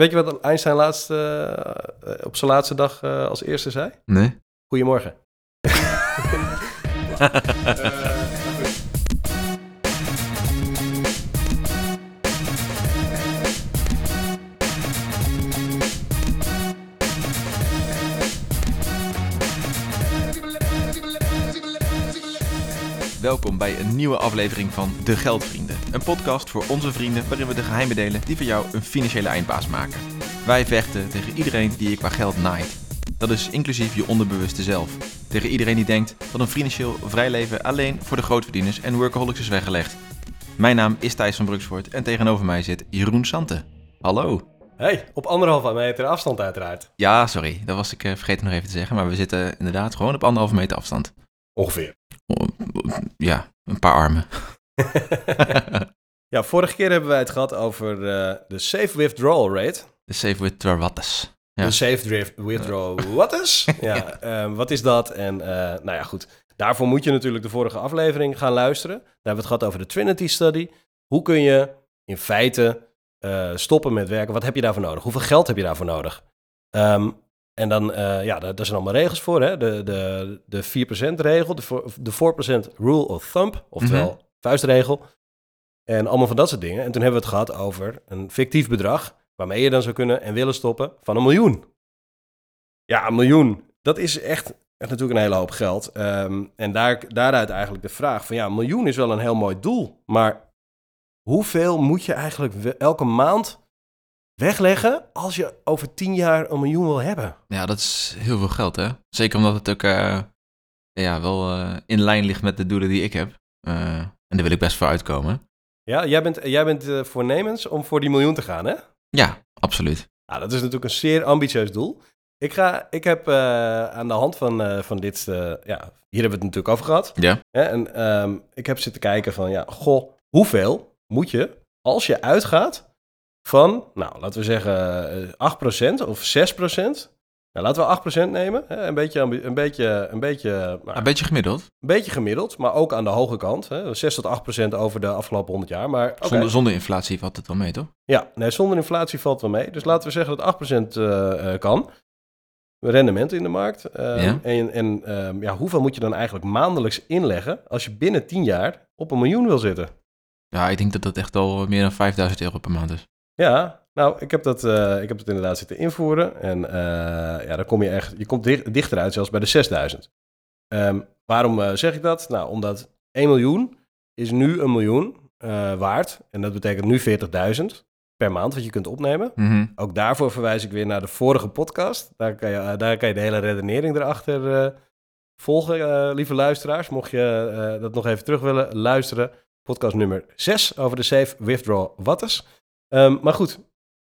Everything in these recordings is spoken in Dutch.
weet je wat Einstein laatst, eh, op zijn laatste dag eh, als eerste zei? Nee? Goedemorgen. Welkom bij een nieuwe aflevering van De Geldvrienden. Een podcast voor onze vrienden waarin we de geheimen delen die voor jou een financiële eindbaas maken. Wij vechten tegen iedereen die je qua geld naait. Dat is inclusief je onderbewuste zelf. Tegen iedereen die denkt dat een financieel vrij leven alleen voor de grootverdieners en workaholics is weggelegd. Mijn naam is Thijs van Bruksvoort en tegenover mij zit Jeroen Sante. Hallo. Hey, op anderhalve meter afstand uiteraard. Ja, sorry, dat was ik eh, vergeten nog even te zeggen, maar we zitten inderdaad gewoon op anderhalve meter afstand. Ongeveer. Ja, een paar armen. Ja, vorige keer hebben wij het gehad over eh, de safe withdrawal rate. De safe with wattes. Ja. De safe drift withdrawal what is? Ja, ehm, wat is dat? En eh, nou ja, goed. Daarvoor moet je natuurlijk de vorige aflevering gaan luisteren. Daar hebben we het gehad over de Trinity Study. Hoe kun je in feite eh, stoppen met werken? Wat heb je daarvoor nodig? Hoeveel geld heb je daarvoor nodig? Ehm, en dan, eh, ja, daar, daar zijn allemaal regels voor. Hè? De, de, de 4%-regel, de, voor- de 4% rule of thumb, oftewel vuistregel. En allemaal van dat soort dingen. En toen hebben we het gehad over een fictief bedrag waarmee je dan zou kunnen en willen stoppen van een miljoen. Ja, een miljoen, dat is echt, echt natuurlijk een hele hoop geld. Ehm, en daar, daaruit eigenlijk de vraag van ja, een miljoen is wel een heel mooi doel. Maar hoeveel moet je eigenlijk elke maand wegleggen als je over tien jaar een miljoen wil hebben? Ja, dat is heel veel geld, hè? Zeker omdat het ook eh, ja, wel eh, in lijn ligt met de doelen die ik heb. Eh, en daar wil ik best voor uitkomen. Ja, jij bent, jij bent voornemens om voor die miljoen te gaan, hè? Ja, absoluut. Nou, dat is natuurlijk een zeer ambitieus doel. Ik, ga, ik heb aan de hand van, van dit, ja, hier hebben we het natuurlijk over gehad. Ja. Hè, en ehm, ik heb zitten kijken van, ja, goh, hoeveel moet je, als je uitgaat van, nou, laten we zeggen eh, 8% of 6%. Nou, laten we 8% nemen. Hè, een, beetje, een, beetje, een, beetje, nou, Een beetje gemiddeld. een beetje gemiddeld, maar ook aan de hoge kant. Hè, 6 tot 8% over de afgelopen 100 jaar. Maar. Zonder, zonder inflatie valt het wel mee, toch? Ja, nee, zonder inflatie valt wel mee. Dus laten we zeggen dat 8% eh, eh, kan. Rendement in de markt. Ehm, Ja. En, en ehm, ja, hoeveel moet je dan eigenlijk maandelijks inleggen als je binnen 10 jaar op een miljoen wil zitten? Ja, ik denk dat dat echt al meer dan 5000 euro per maand is. Ja, nou, ik heb dat, eh, ik heb dat inderdaad zitten invoeren. En eh, ja, dan kom je echt, je komt dicht- dichteruit zelfs bij de 6000. Ehm, waarom eh, zeg ik dat? Nou, omdat 1 miljoen is nu een miljoen waard. En dat betekent nu 40.000 per maand wat je kunt opnemen. Mhm. Ook daarvoor verwijs ik weer naar de vorige podcast. Daar kan je, daar kan je de hele redenering erachter volgen, lieve luisteraars. Mocht je dat nog even terug willen luisteren. Podcast nummer 6 over de Safe Withdraw Wattes. Ehm, maar goed,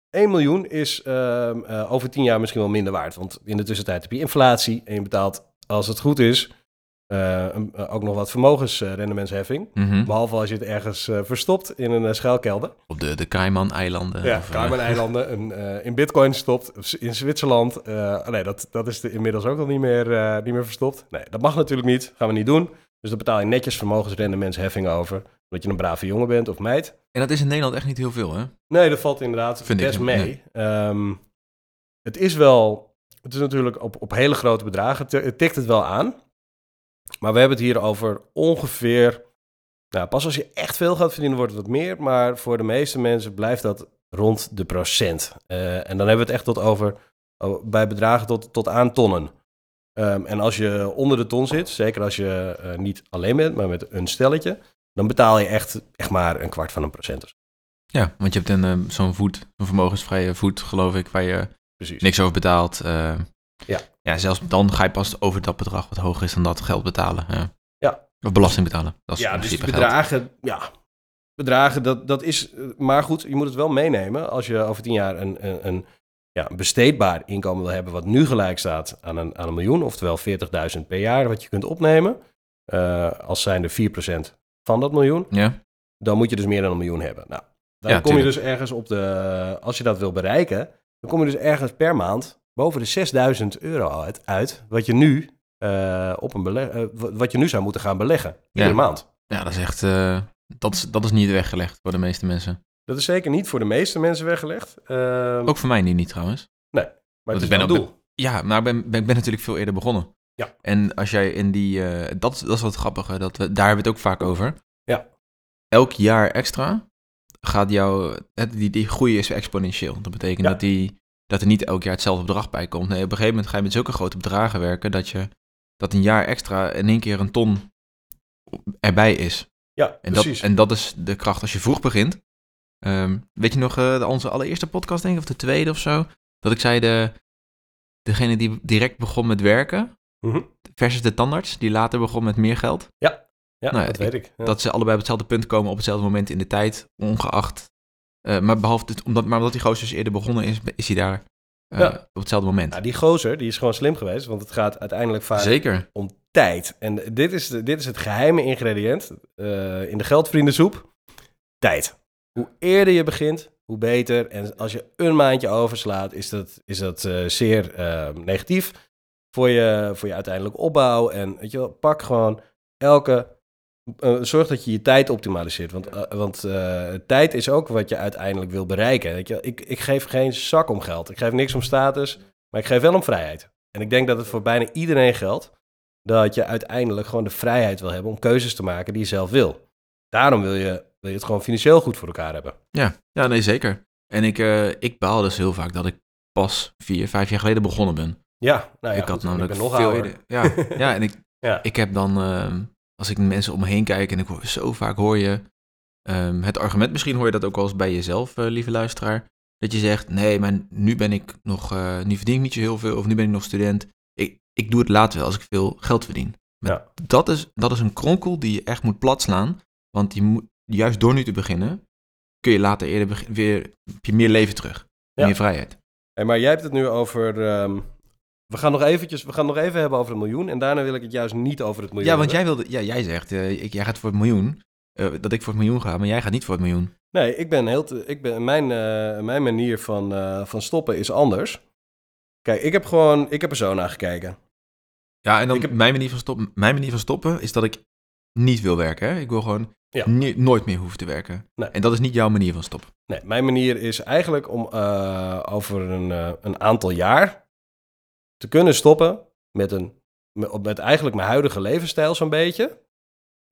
1 miljoen is ehm, eh, over 10 jaar misschien wel minder waard. Want in de tussentijd heb je inflatie en je betaalt, als het goed is, eh, een- eh, ook nog wat vermogensrendementsheffing. Mhm. Behalve als je het ergens verstopt in een schuilkelder. Op de, de Cayman-eilanden. Ja, Cayman-eilanden, in bitcoin stopt, in Zwitserland. nee, dat, dat is de, inmiddels ook al niet meer, niet meer verstopt. Nee, dat mag natuurlijk niet, gaan we niet doen. Dus dan betaal je netjes vermogensrendementsheffing over, omdat je een brave jongen bent of meid. En dat is in Nederland echt niet heel veel, hè? Nee, dat valt inderdaad Vind best mee. Ehm, het is wel, het is natuurlijk op, op hele grote bedragen, het tikt het wel aan. Maar we hebben het hier over ongeveer, nou pas als je echt veel gaat verdienen wordt het wat meer. Maar voor de meeste mensen blijft dat rond de procent. Eh, en dan hebben we het echt tot over, oh, bij bedragen tot, tot aan tonnen. Ehm, en als je onder de ton zit, zeker als je eh, niet alleen bent, maar met een stelletje, dan betaal je echt, echt maar een kwart van een procent. Ja, want je hebt een, eh, zo'n voet, een vermogensvrije voet, geloof ik, waar je Precies. niks over betaalt. eh. Ja. ja, zelfs dan ga je pas over dat bedrag wat hoger is dan dat geld betalen. Ja. Ja. Of belasting betalen. Dat is ja, dus geld. bedragen, ja, bedragen, dat, dat is, eh, maar goed, je moet het wel meenemen als je over tien jaar een, een, een, ja, een besteedbaar inkomen wil hebben, wat nu gelijk staat aan een, aan een miljoen, oftewel 40.000 per jaar wat je kunt opnemen, eh, als zijn de 4% van dat miljoen, Ja, dan moet je dus meer dan een miljoen hebben. Nou, dan Ja, kom je dus ergens op de, als je dat wil bereiken, dan kom je dus ergens per maand boven de 6000 euro uit, uit wat je nu eh, op een beleg, eh, wat je nu zou moeten gaan beleggen, iedere Ja. maand. ja dat is echt... dat, is, dat is niet weggelegd voor de meeste mensen. Dat is zeker niet voor de meeste mensen weggelegd. Ehm, Ook voor mij niet, niet trouwens. maar het ik is ben wel doel. Ja, maar ik ben, ben, natuurlijk veel eerder begonnen. Ja. En als jij in die... eh, dat, dat is wat grappige, dat we, daar hebben we het ook vaak over. Ja. Elk jaar extra gaat jouw... Die, die groei is exponentieel. Dat betekent Ja. dat, die, dat er niet elk jaar hetzelfde bedrag bij komt. Nee, op een gegeven moment ga je met zulke grote bedragen werken... dat, je, dat een jaar extra in één keer een ton erbij is. Ja, En dat, precies. en dat is de kracht als je vroeg begint. Ehm, weet je nog eh, onze allereerste podcast, denk ik, of de tweede of zo? Dat ik zei, de, degene die direct begon met werken Mhm. versus de tandarts, die later begon met meer geld. Ja, Nou, dat weet ik. Ja. Dat ze allebei op hetzelfde punt komen op hetzelfde moment in de tijd, ongeacht. eh, maar behalve, het- omdat, maar omdat die gozer dus eerder begonnen is, is hij daar eh, Ja. op hetzelfde moment. Nou, die gozer, die is gewoon slim geweest, want het gaat uiteindelijk vaak Zeker. om tijd. En dit is, de- dit is het geheime ingrediënt in de geldvriendensoep. Tijd. Hoe eerder je begint, hoe beter. En als je een maandje overslaat, is dat, is dat eh, zeer eh, negatief voor je, voor je uiteindelijke opbouw. En weet je wel, pak gewoon elke... eh, zorg dat je je tijd optimaliseert. Want, eh, want tijd is ook wat je uiteindelijk wil bereiken. Weet je, wel. ik, ik geef geen zak om geld. Ik geef niks om status, maar ik geef wel om vrijheid. En ik denk dat het voor bijna iedereen geldt dat je uiteindelijk gewoon de vrijheid wil hebben om keuzes te maken die je zelf wil. Daarom wil je, wil je het gewoon financieel goed voor elkaar hebben. Ja, ja nee, zeker. En ik, eh ik baal dus heel vaak dat ik pas vier, vijf jaar geleden begonnen ben. Ja, nou ja, ik had goed, namelijk ik nog veel ouder. eerder. Ja, ja en ik, Ja. ik heb dan, ehm, als ik mensen om me heen kijk en ik hoor zo vaak hoor je ehm, het argument, misschien hoor je dat ook wel eens bij jezelf, eh, lieve luisteraar, dat je zegt, nee, maar nu ben ik nog, eh, nu verdien ik niet zo heel veel of nu ben ik nog student. Ik, ik doe het later wel als ik veel geld verdien. Maar Ja. dat, is, dat is een kronkel die je echt moet platslaan, want je moet, juist door nu te beginnen, kun je later eerder weer, heb je meer leven terug, Ja. meer vrijheid. Hey, maar jij hebt het nu over... ehm, we, gaan nog eventjes, we gaan nog even hebben over het miljoen. En daarna wil ik het juist niet over het miljoen Ja, want jij, wilde, ja, jij zegt, eh, ik, jij gaat voor het miljoen, eh, dat ik voor het miljoen ga, maar jij gaat niet voor het miljoen. Nee, ik ben heel... te- ik ben, mijn, eh, mijn manier van, van stoppen is anders. Kijk, ik heb gewoon... Ik heb er zo naar gekeken. Ja, en dan Ik heb- mijn, manier van stoppen, mijn manier van stoppen is dat ik niet wil werken. Hè? Ik wil gewoon Ja. nooit meer hoeven te werken. Nee. En dat is niet jouw manier van stoppen. Nee, mijn manier is eigenlijk om eh, over een, eh, een aantal jaar te kunnen stoppen met, een, met, eigenlijk mijn huidige levensstijl zo'n beetje.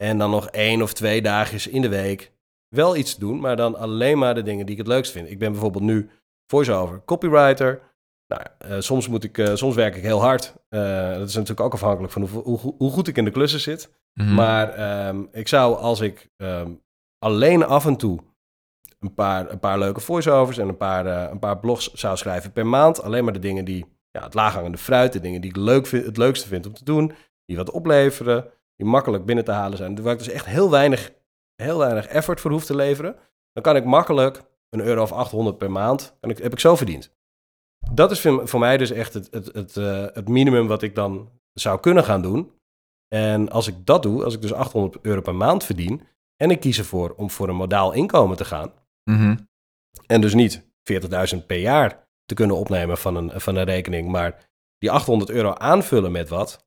En dan nog één of twee dagjes in de week wel iets doen, maar dan alleen maar de dingen die ik het leukst vind. Ik ben bijvoorbeeld nu voice-over copywriter. Nou, eh, soms, moet ik, eh, soms werk ik heel hard. Eh, dat is natuurlijk ook afhankelijk van hoe, hoe, hoe goed ik in de klussen zit. Mhm. Maar ehm, ik zou als ik ehm, alleen af en toe een paar, een paar leuke voiceovers en een paar, een paar blogs zou schrijven per maand. Alleen maar de dingen die, ja, het laaghangende fruit, de dingen die ik leuk vind, het leukste vind om te doen. Die wat opleveren, die makkelijk binnen te halen zijn. Waar ik dus echt heel weinig, heel weinig effort voor hoef te leveren. Dan kan ik makkelijk een euro of 800 per maand, en ik, heb ik zo verdiend. Dat is voor mij dus echt het, het, het, eh, het minimum wat ik dan zou kunnen gaan doen. En als ik dat doe, als ik dus 800 euro per maand verdien en ik kies ervoor om voor een modaal inkomen te gaan Mhm. en dus niet 40.000 per jaar te kunnen opnemen van een, van een rekening, maar die 800 euro aanvullen met wat,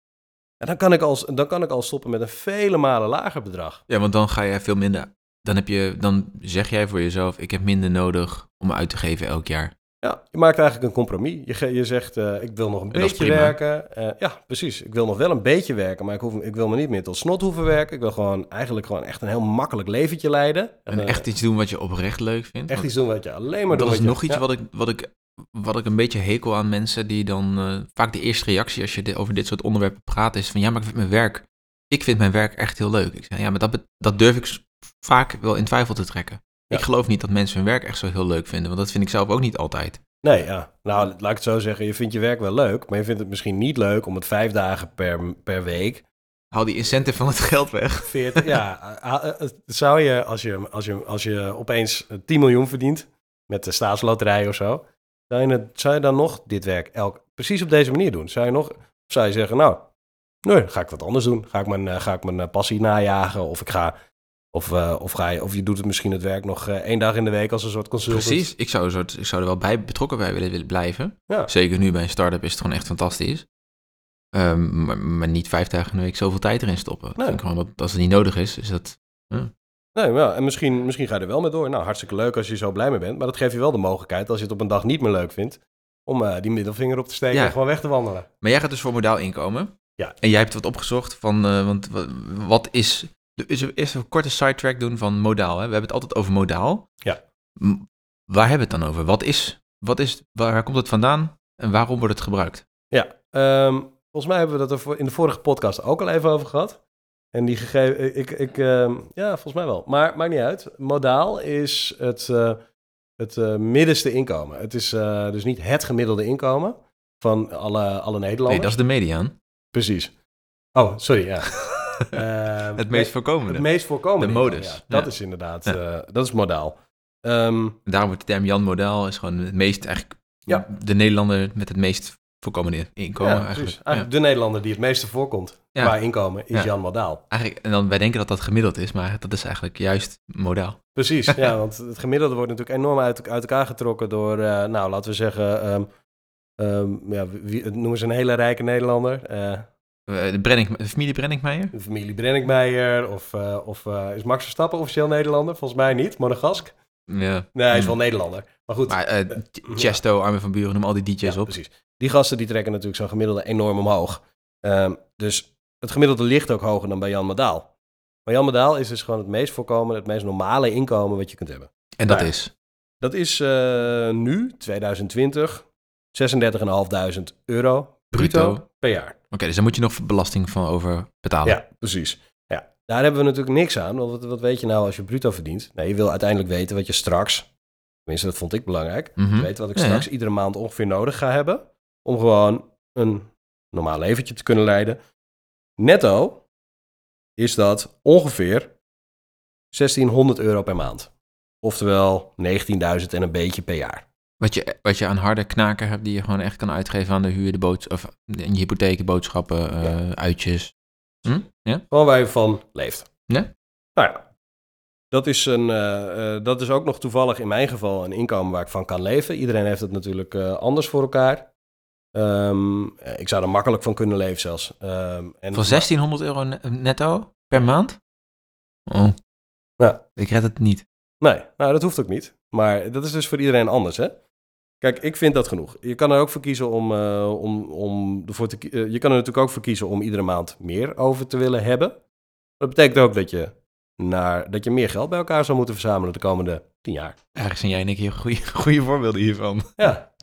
en dan, kan ik al, dan kan ik al stoppen met een vele malen lager bedrag. Ja, want dan ga je veel minder... Dan, heb je, dan zeg jij voor jezelf, ik heb minder nodig om uit te geven elk jaar. Ja, je maakt eigenlijk een compromis. Je, je zegt, eh, ik wil nog een En dat is beetje werken. Eh, ja, precies. Ik wil nog wel een beetje werken, maar ik, hoef, ik wil me niet meer tot snot hoeven werken. Ik wil gewoon eigenlijk gewoon echt een heel makkelijk leventje leiden. En Eh, echt iets doen wat je oprecht leuk vindt. echt iets doen wat je alleen maar dat doet. is wat nog je- iets ja. wat, ik, wat, ik, wat ik een beetje hekel aan mensen die dan... vaak de eerste reactie als je over dit soort onderwerpen praat is van... Ja, maar ik vind mijn werk... Ik vind mijn werk echt heel leuk. Ik zeg, ja, maar dat, dat durf ik vaak wel in twijfel te trekken. Ik geloof niet dat mensen hun werk echt zo heel leuk vinden. Want dat vind ik zelf ook niet altijd. Nee, ja. Nou, laat ik het zo zeggen. Je vindt je werk wel leuk, maar je vindt het misschien niet leuk om het vijf dagen per, per week. Haal die incentive van het geld weg. 40, ja, zou je als, je, als je als je opeens 10 miljoen verdient met de staatsloterij of zo, zou je, het, zou je dan nog dit werk elk, precies op deze manier doen? Zou je nog, zou je zeggen, nou, nee, ga ik wat anders doen. Ga ik mijn, eh, ga ik mijn eh, passie najagen of ik ga, of, eh, of ga je, of je doet het misschien het werk nog eh, één dag in de week als een soort consultant. Precies. Ik zou, een soort, ik zou er wel bij betrokken bij willen, willen blijven. Ja. Zeker nu bij een start-up is het gewoon echt fantastisch. Ehm, maar, maar niet vijf dagen in de week zoveel tijd erin stoppen. Ik Nee. denk gewoon dat als het niet nodig is, is dat... Nee, maar ja, en misschien, misschien ga je er wel mee door. Nou, hartstikke leuk als je zo blij mee bent. Maar dat geeft je wel de mogelijkheid, als je het op een dag niet meer leuk vindt, om eh, die middelvinger op te steken Ja. en gewoon weg te wandelen. Maar jij gaat dus voor modaal inkomen. Ja. En jij hebt wat opgezocht van, want wa- wat is, er eerst een korte sidetrack doen van modaal. Hè? We hebben het altijd over modaal. Ja. Waar hebben we het dan over? Wat is, wat is, waar, komt het vandaan en waarom wordt het gebruikt? Ja, ehm, volgens mij hebben we dat er in de vorige podcast ook al even over gehad. En die gegeven, ik, ik, ehm, ja, volgens mij wel. Maar maakt niet uit. Modaal is het, eh, het eh, middenste inkomen. Het is eh, dus niet het gemiddelde inkomen van alle, alle Nederlanders. Nee, dat is de mediaan. Precies. Oh, sorry, ja. Ehm, Het meest voorkomende. het meest voorkomende De modus, ja. Dat ja. is inderdaad, Ja. eh, dat is modaal. Ehm, Daarom wordt de term Jan Modaal is gewoon het meest, eigenlijk, Ja. de Nederlander met het meest voorkomende inkomen ja, eigenlijk. precies. Eigenlijk de Nederlander die het meeste voorkomt Ja. qua inkomen is Ja. Jan Modaal. Eigenlijk, en dan wij denken dat dat gemiddeld is, maar dat is eigenlijk juist modaal. Precies, ja, want het gemiddelde wordt natuurlijk enorm uit, uit elkaar getrokken door, eh, nou, laten we zeggen, ehm, ehm, ja, wie, noemen ze een hele rijke Nederlander. eh, Eh, De, Brenning, de familie Brenningmeijer? de familie Brenninkmeijer of, eh, of eh, is Max Verstappen officieel Nederlander? Volgens mij niet, Monegask. Ja. Nee, hij is Hm. wel Nederlander. Maar goed, Maar eh, Ch- Chesto, Armin van Buren, noem al die DJ's Ja, op. precies. Die gasten die trekken natuurlijk zo'n gemiddelde enorm omhoog. Ehm, dus het gemiddelde ligt ook hoger dan bij Jan Modaal. Maar Jan Modaal is dus gewoon het meest voorkomende, het meest normale inkomen wat je kunt hebben. En dat Nou, is. Dat is eh, nu, 2020, 36.500 euro bruto, Bruto. per jaar. Oké, dus daar moet je nog belasting van over betalen. Ja, precies. Ja. Daar hebben we natuurlijk niks aan. Want wat, wat weet je nou als je bruto verdient? Nee, je wil uiteindelijk weten wat je straks, tenminste dat vond ik belangrijk, Mhm. weet wat ik Ja, ja. straks iedere maand ongeveer nodig ga hebben. Om gewoon een normaal leventje te kunnen leiden. Netto is dat ongeveer 1600 euro per maand. Oftewel 19.000 en een beetje per jaar. Wat, je, wat je aan harde knaken hebt die je gewoon echt kan uitgeven aan de huur, de boot, of in je hypotheek, boodschappen, eh, uitjes. Hm? Ja? Gewoon waar je van leeft. Ja. Nou ja. Dat is, een, eh, eh, dat is ook nog toevallig in mijn geval een inkomen waar ik van kan leven. Iedereen heeft het natuurlijk anders voor elkaar. Ehm, eh, ik zou er makkelijk van kunnen leven zelfs. Ehm, en, Van 1600 euro ne- netto per maand? Oh. Ja. Ik red het niet. Nee, nou dat hoeft ook niet. Maar dat is dus voor iedereen anders, hè? Kijk, ik vind dat genoeg. Je kan er ook voor kiezen om, eh, om, om ervoor te eh, Je kan er natuurlijk ook voor kiezen om iedere maand meer over te willen hebben. Dat betekent ook dat je, naar, dat je meer geld bij elkaar zou moeten verzamelen de komende tien jaar. Eigenlijk zijn jij en ik hier goede, goede voorbeelden hiervan. Ja.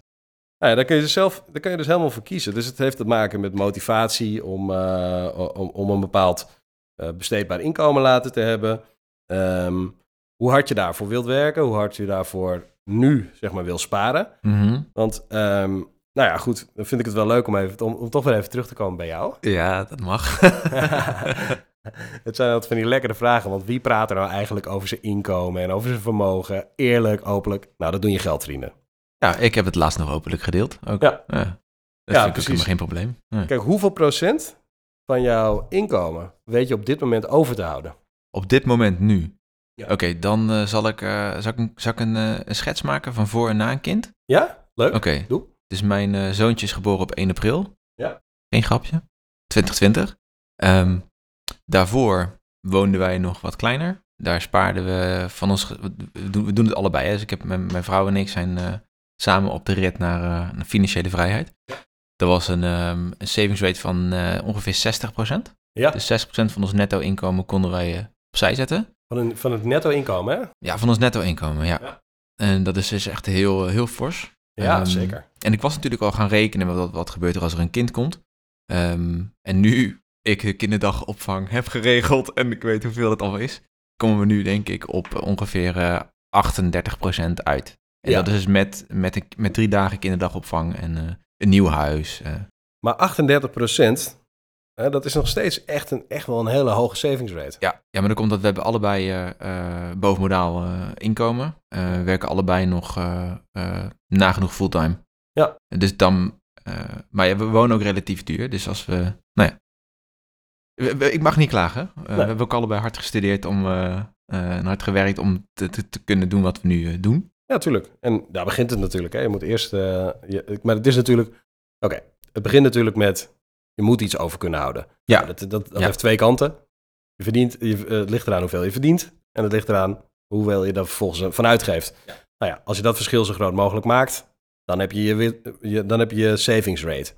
Nou ja, daar kun je dus zelf, daar kun je dus helemaal voor kiezen. Dus het heeft te maken met motivatie om, eh, om, om een bepaald besteedbaar inkomen laten te hebben. Ehm, hoe hard je daarvoor wilt werken, hoe hard je daarvoor nu zeg maar wil sparen. Mhm. Want, ehm, nou ja, goed, dan vind ik het wel leuk om, even, om, om toch weer even terug te komen bij jou. Ja, dat mag. het zijn altijd van die lekkere vragen, want wie praat er nou eigenlijk over zijn inkomen en over zijn vermogen? Eerlijk, openlijk. Nou, dat doen je geldvrienden. ja, ik heb het laatst nog openlijk gedeeld. Ook. Ja. Dat Ja, vind ik ook geen probleem. Ja. Kijk, hoeveel procent van jouw inkomen weet je op dit moment over te houden? Op dit moment nu. Ja. Oké, dan eh, zal ik, eh, zal ik, een, zal ik een, eh, een schets maken van voor en na een kind. Ja? Leuk. Oké. Doe. Dus mijn zoontje is geboren op 1 april. Ja. Geen grapje. 2020. Ehm, daarvoor woonden wij nog wat kleiner. Daar spaarden we van ons... We doen, we doen het allebei. Hè. Dus ik heb, mijn, mijn vrouw en ik zijn samen op de rit naar, naar financiële vrijheid. Dat was een, ehm, een savings rate van ongeveer 60%. Ja, Dus 60% van ons netto inkomen konden wij opzij zetten. Van, een, van het netto inkomen, hè? Ja, van ons netto inkomen, ja. Ja. En dat is dus echt heel, heel fors. Ja, Ehm, zeker. En ik was natuurlijk al gaan rekenen met wat, wat gebeurt er als er een kind komt. Ehm, en nu ik de kinderdagopvang heb geregeld en ik weet hoeveel het al is, komen we nu denk ik op ongeveer eh 38% uit. En Ja. dat is dus met, met, een- met drie dagen kinderdagopvang en eh, een nieuw huis. eh. Maar 38 dat is nog steeds echt, een, echt wel een hele hoge savings rate. Ja, ja, maar dat komt dat we hebben allebei eh bovenmodaal eh, inkomen. We werken allebei nog nagenoeg fulltime. Ja. Dus dan, maar ja, we wonen ook relatief duur. Dus als we, nou ja. Ik mag niet klagen. We hebben ook allebei hard gestudeerd om, en hard gewerkt om te, te, te kunnen doen wat we nu doen. Ja, tuurlijk. En daar begint het natuurlijk. Hè. Je moet eerst. je, maar het is natuurlijk. Oké, het begint natuurlijk met. Je moet iets over kunnen houden. Ja. Nou, dat dat, dat Ja. heeft twee kanten. Je verdient, je, eh, het ligt eraan hoeveel je verdient. En het ligt eraan hoeveel je er vervolgens van uitgeeft. Nou ja, als je dat verschil zo groot mogelijk maakt, dan heb je je, dan heb je, je savings rate.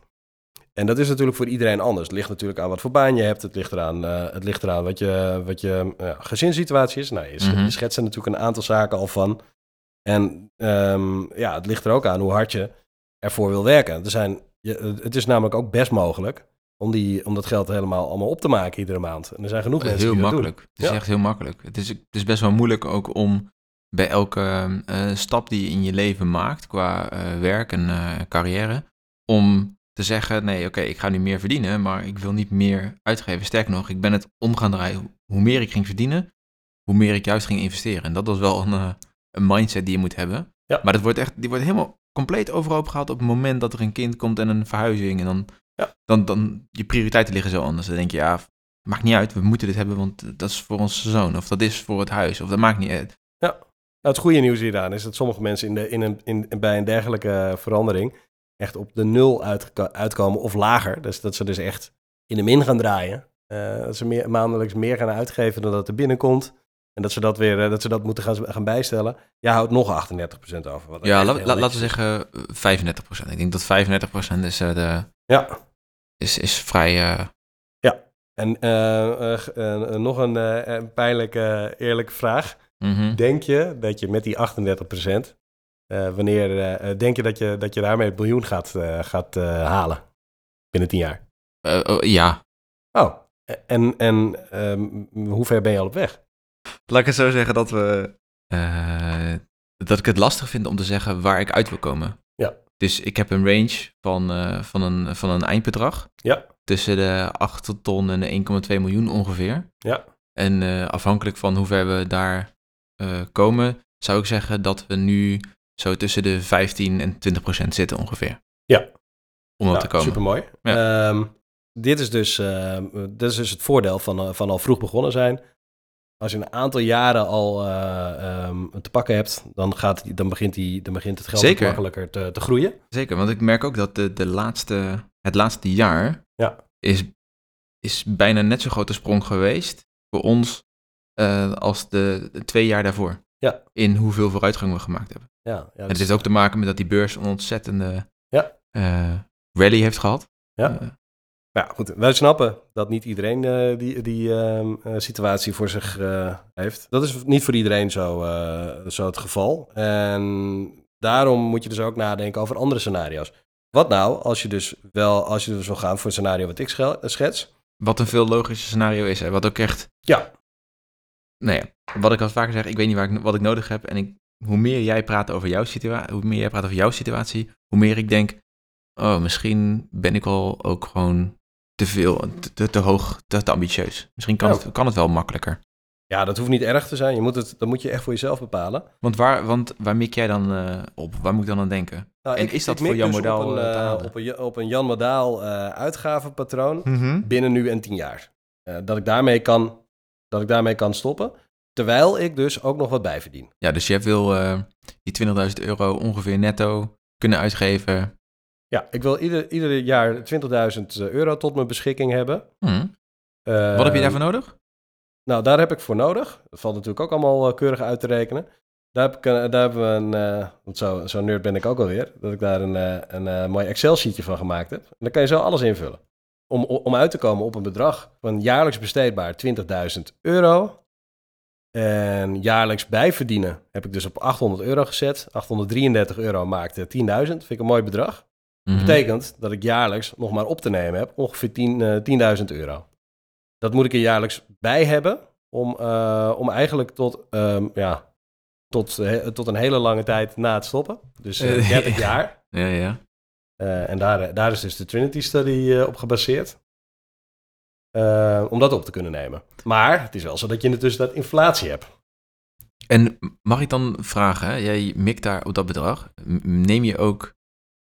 En dat is natuurlijk voor iedereen anders. Het ligt natuurlijk aan wat voor baan je hebt. Het ligt eraan, eh, het ligt eraan wat je, wat je eh, gezinssituatie is. Nou, je, je schetst er natuurlijk een aantal zaken al van. En ehm, ja, het ligt er ook aan hoe hard je ervoor wil werken. Er zijn, je, het is namelijk ook best mogelijk om, die, om dat geld helemaal allemaal op te maken iedere maand. En er zijn genoeg mensen heel die dat makkelijk. Het is Ja. echt heel makkelijk. Het is, het is best wel moeilijk ook om bij elke eh, stap die je in je leven maakt, qua eh, werk en eh, carrière, om te zeggen, nee, oké, ik ga nu meer verdienen, maar ik wil niet meer uitgeven. Sterker nog, ik ben het om gaan draaien. Hoe meer ik ging verdienen, hoe meer ik juist ging investeren. En dat was wel een, een mindset die je moet hebben. Ja. Maar dat wordt echt, die wordt helemaal compleet overhoop gehaald op het moment dat er een kind komt en een verhuizing. En dan, Ja. dan, dan je prioriteiten liggen zo anders. Dan denk je, ja, maakt niet uit, we moeten dit hebben, want dat is voor onze zoon. Of dat is voor het huis, of dat maakt niet uit. Nou, het goede nieuws hieraan is dat sommige mensen in de, in een, in, bij een dergelijke verandering echt op de nul uitkomen of lager. Dus dat ze dus echt in de min gaan draaien. Eh, dat ze meer, maandelijks meer gaan uitgeven dan dat er binnenkomt. En dat ze dat weer eh, dat ze dat moeten gaan, gaan bijstellen. Ja, houdt nog 38% over. Wat Ja, laten we zeggen eh, 35%. Ik denk dat 35% is, eh, de, Ja, is, is vrij... eh, en eh, eh, nog een, eh, een pijnlijke, eerlijke vraag. mhm. Denk je dat je met die 38%, eh, wanneer denk je dat je, dat je daarmee het miljoen gaat, eh, gaat eh, halen binnen 10 jaar? Eh, oh, ja, Oh, en, en ehm, hoe ver ben je al op weg? Laat ik het zo zeggen dat we. eh, dat ik het lastig vind om te zeggen waar ik uit wil komen. Ja. Dus ik heb een range van, eh, van, een, van een eindbedrag. Ja. Tussen de 8 ton en de 1,2 miljoen ongeveer. Ja. En eh, afhankelijk van hoe ver we daar eh, komen, zou ik zeggen dat we nu zo tussen de 15 en 20 procent zitten ongeveer. Ja. Om dat Nou, te komen. Supermooi. Ehm, dit, is dus, dit is dus het voordeel van, van al vroeg begonnen zijn. Als je een aantal jaren al eh, ehm, te pakken hebt, dan, gaat, dan, begint, die, dan begint het geld Zeker. makkelijker te, te groeien. Zeker, want ik merk ook dat de, de laatste, het laatste jaar Ja. is, is bijna net zo grote sprong geweest voor ons eh, als de, de twee jaar daarvoor. Ja. In hoeveel vooruitgang we gemaakt hebben. Ja, ja, En het heeft ook te maken met dat die beurs een ontzettende Ja. eh, rally heeft gehad. Ja. Ja, goed. Wij snappen dat niet iedereen eh, die, die ehm, eh, situatie voor zich eh, heeft. Dat is niet voor iedereen zo, zo het geval. En daarom moet je dus ook nadenken over andere scenario's. Wat nou als je dus wel, als je dus wil gaan voor een scenario wat ik schets? wat een veel logischer scenario is. Hè? Wat ook echt... Ja. Nou ja, wat ik al vaker zeg, ik weet niet waar ik, wat ik nodig heb. En ik, hoe meer jij praat over jouw situatie, hoe meer jij praat over jouw situatie, hoe meer ik denk, oh, misschien ben ik wel ook gewoon te veel, te, te, hoog, te, te ambitieus. Misschien kan, Ja. het, kan het wel makkelijker. Ja, dat hoeft niet erg te zijn. Je moet het, dat moet je echt voor jezelf bepalen. Want waar, want waar mik jij dan eh, op? Waar moet ik dan aan denken? Nou, En ik- is dat ik voor jouw dus model, Op een, eh, eh, op een, op een Jan Modaal eh, uitgavenpatroon binnen nu en tien jaar. Eh, dat, ik daarmee kan, dat ik daarmee kan stoppen. Terwijl ik dus ook nog wat bijverdien. Ja, dus jij wil eh, die 20.000 euro ongeveer netto kunnen uitgeven. Ja, ik wil ieder, ieder jaar 20.000 euro tot mijn beschikking hebben. Hm. Eh, Wat heb je daarvoor nodig? Nou, daar heb ik voor nodig. Dat valt natuurlijk ook allemaal eh, keurig uit te rekenen. Daar, heb ik, daar hebben we een, eh, want zo, zo nerd ben ik ook alweer, dat ik daar een, eh, een eh, mooi Excel-sheetje van gemaakt heb. En dan kan je zo alles invullen. Om, om uit te komen op een bedrag van jaarlijks besteedbaar 20.000 euro. En jaarlijks bijverdienen heb ik dus op 800 euro gezet. 833 euro maakt eh, 10.000. Vind ik een mooi bedrag. Mhm. Betekent dat ik jaarlijks nog maar op te nemen heb ongeveer 10, eh, 10.000 euro. Dat moet ik er jaarlijks bij hebben om, eh, om eigenlijk tot, ehm, ja, tot, eh, tot een hele lange tijd na het stoppen. Dus eh, Eh, 30 jaar. Ja, ja. Eh, en daar, daar is dus de Trinity Study eh, op gebaseerd. Eh, om dat op te kunnen nemen. Maar het is wel zo dat je in de tussentijd inflatie hebt. En mag ik dan vragen, hè? jij mikt daar op dat bedrag. Neem je ook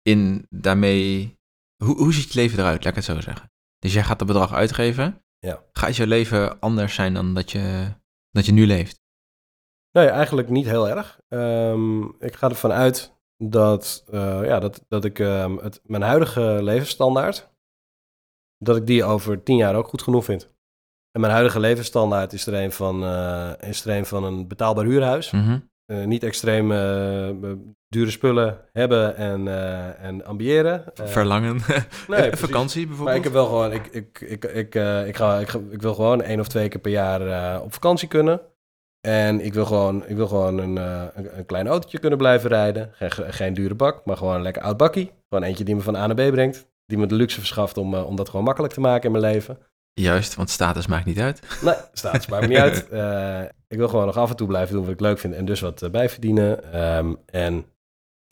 in daarmee... Hoe, hoe ziet je leven eruit, laat ik het zo zeggen? Dus jij gaat dat bedrag uitgeven. Ja. Gaat je leven anders zijn dan dat je, dat je nu leeft? Nee, eigenlijk niet heel erg. Ehm, ik ga ervan uit dat, eh, ja, dat, dat ik ehm, het, mijn huidige levensstandaard, dat ik die over tien jaar ook goed genoeg vind. En mijn huidige levensstandaard is er een van, eh, is er een, van een betaalbaar huurhuis. Mhm. Eh, niet extreem eh, dure spullen hebben en, eh, en ambiëren. Verlangen. nee. Vakantie Maar bijvoorbeeld. ik heb wel gewoon, ik, ik, ik, ik, ik, ga, ik, wil gewoon één of twee keer per jaar op vakantie kunnen. En ik wil gewoon, ik wil gewoon een, een, een klein autootje kunnen blijven rijden. Geen, geen dure bak, maar gewoon een lekker oud bakkie. Gewoon eentje die me van A naar B brengt. Die me de luxe verschaft om, om dat gewoon makkelijk te maken in mijn leven. Juist, want status maakt niet uit. Nee, staat maakt me niet uit. Eh, ik wil gewoon nog af en toe blijven doen wat ik leuk vind en dus wat eh, bijverdienen. Ehm, en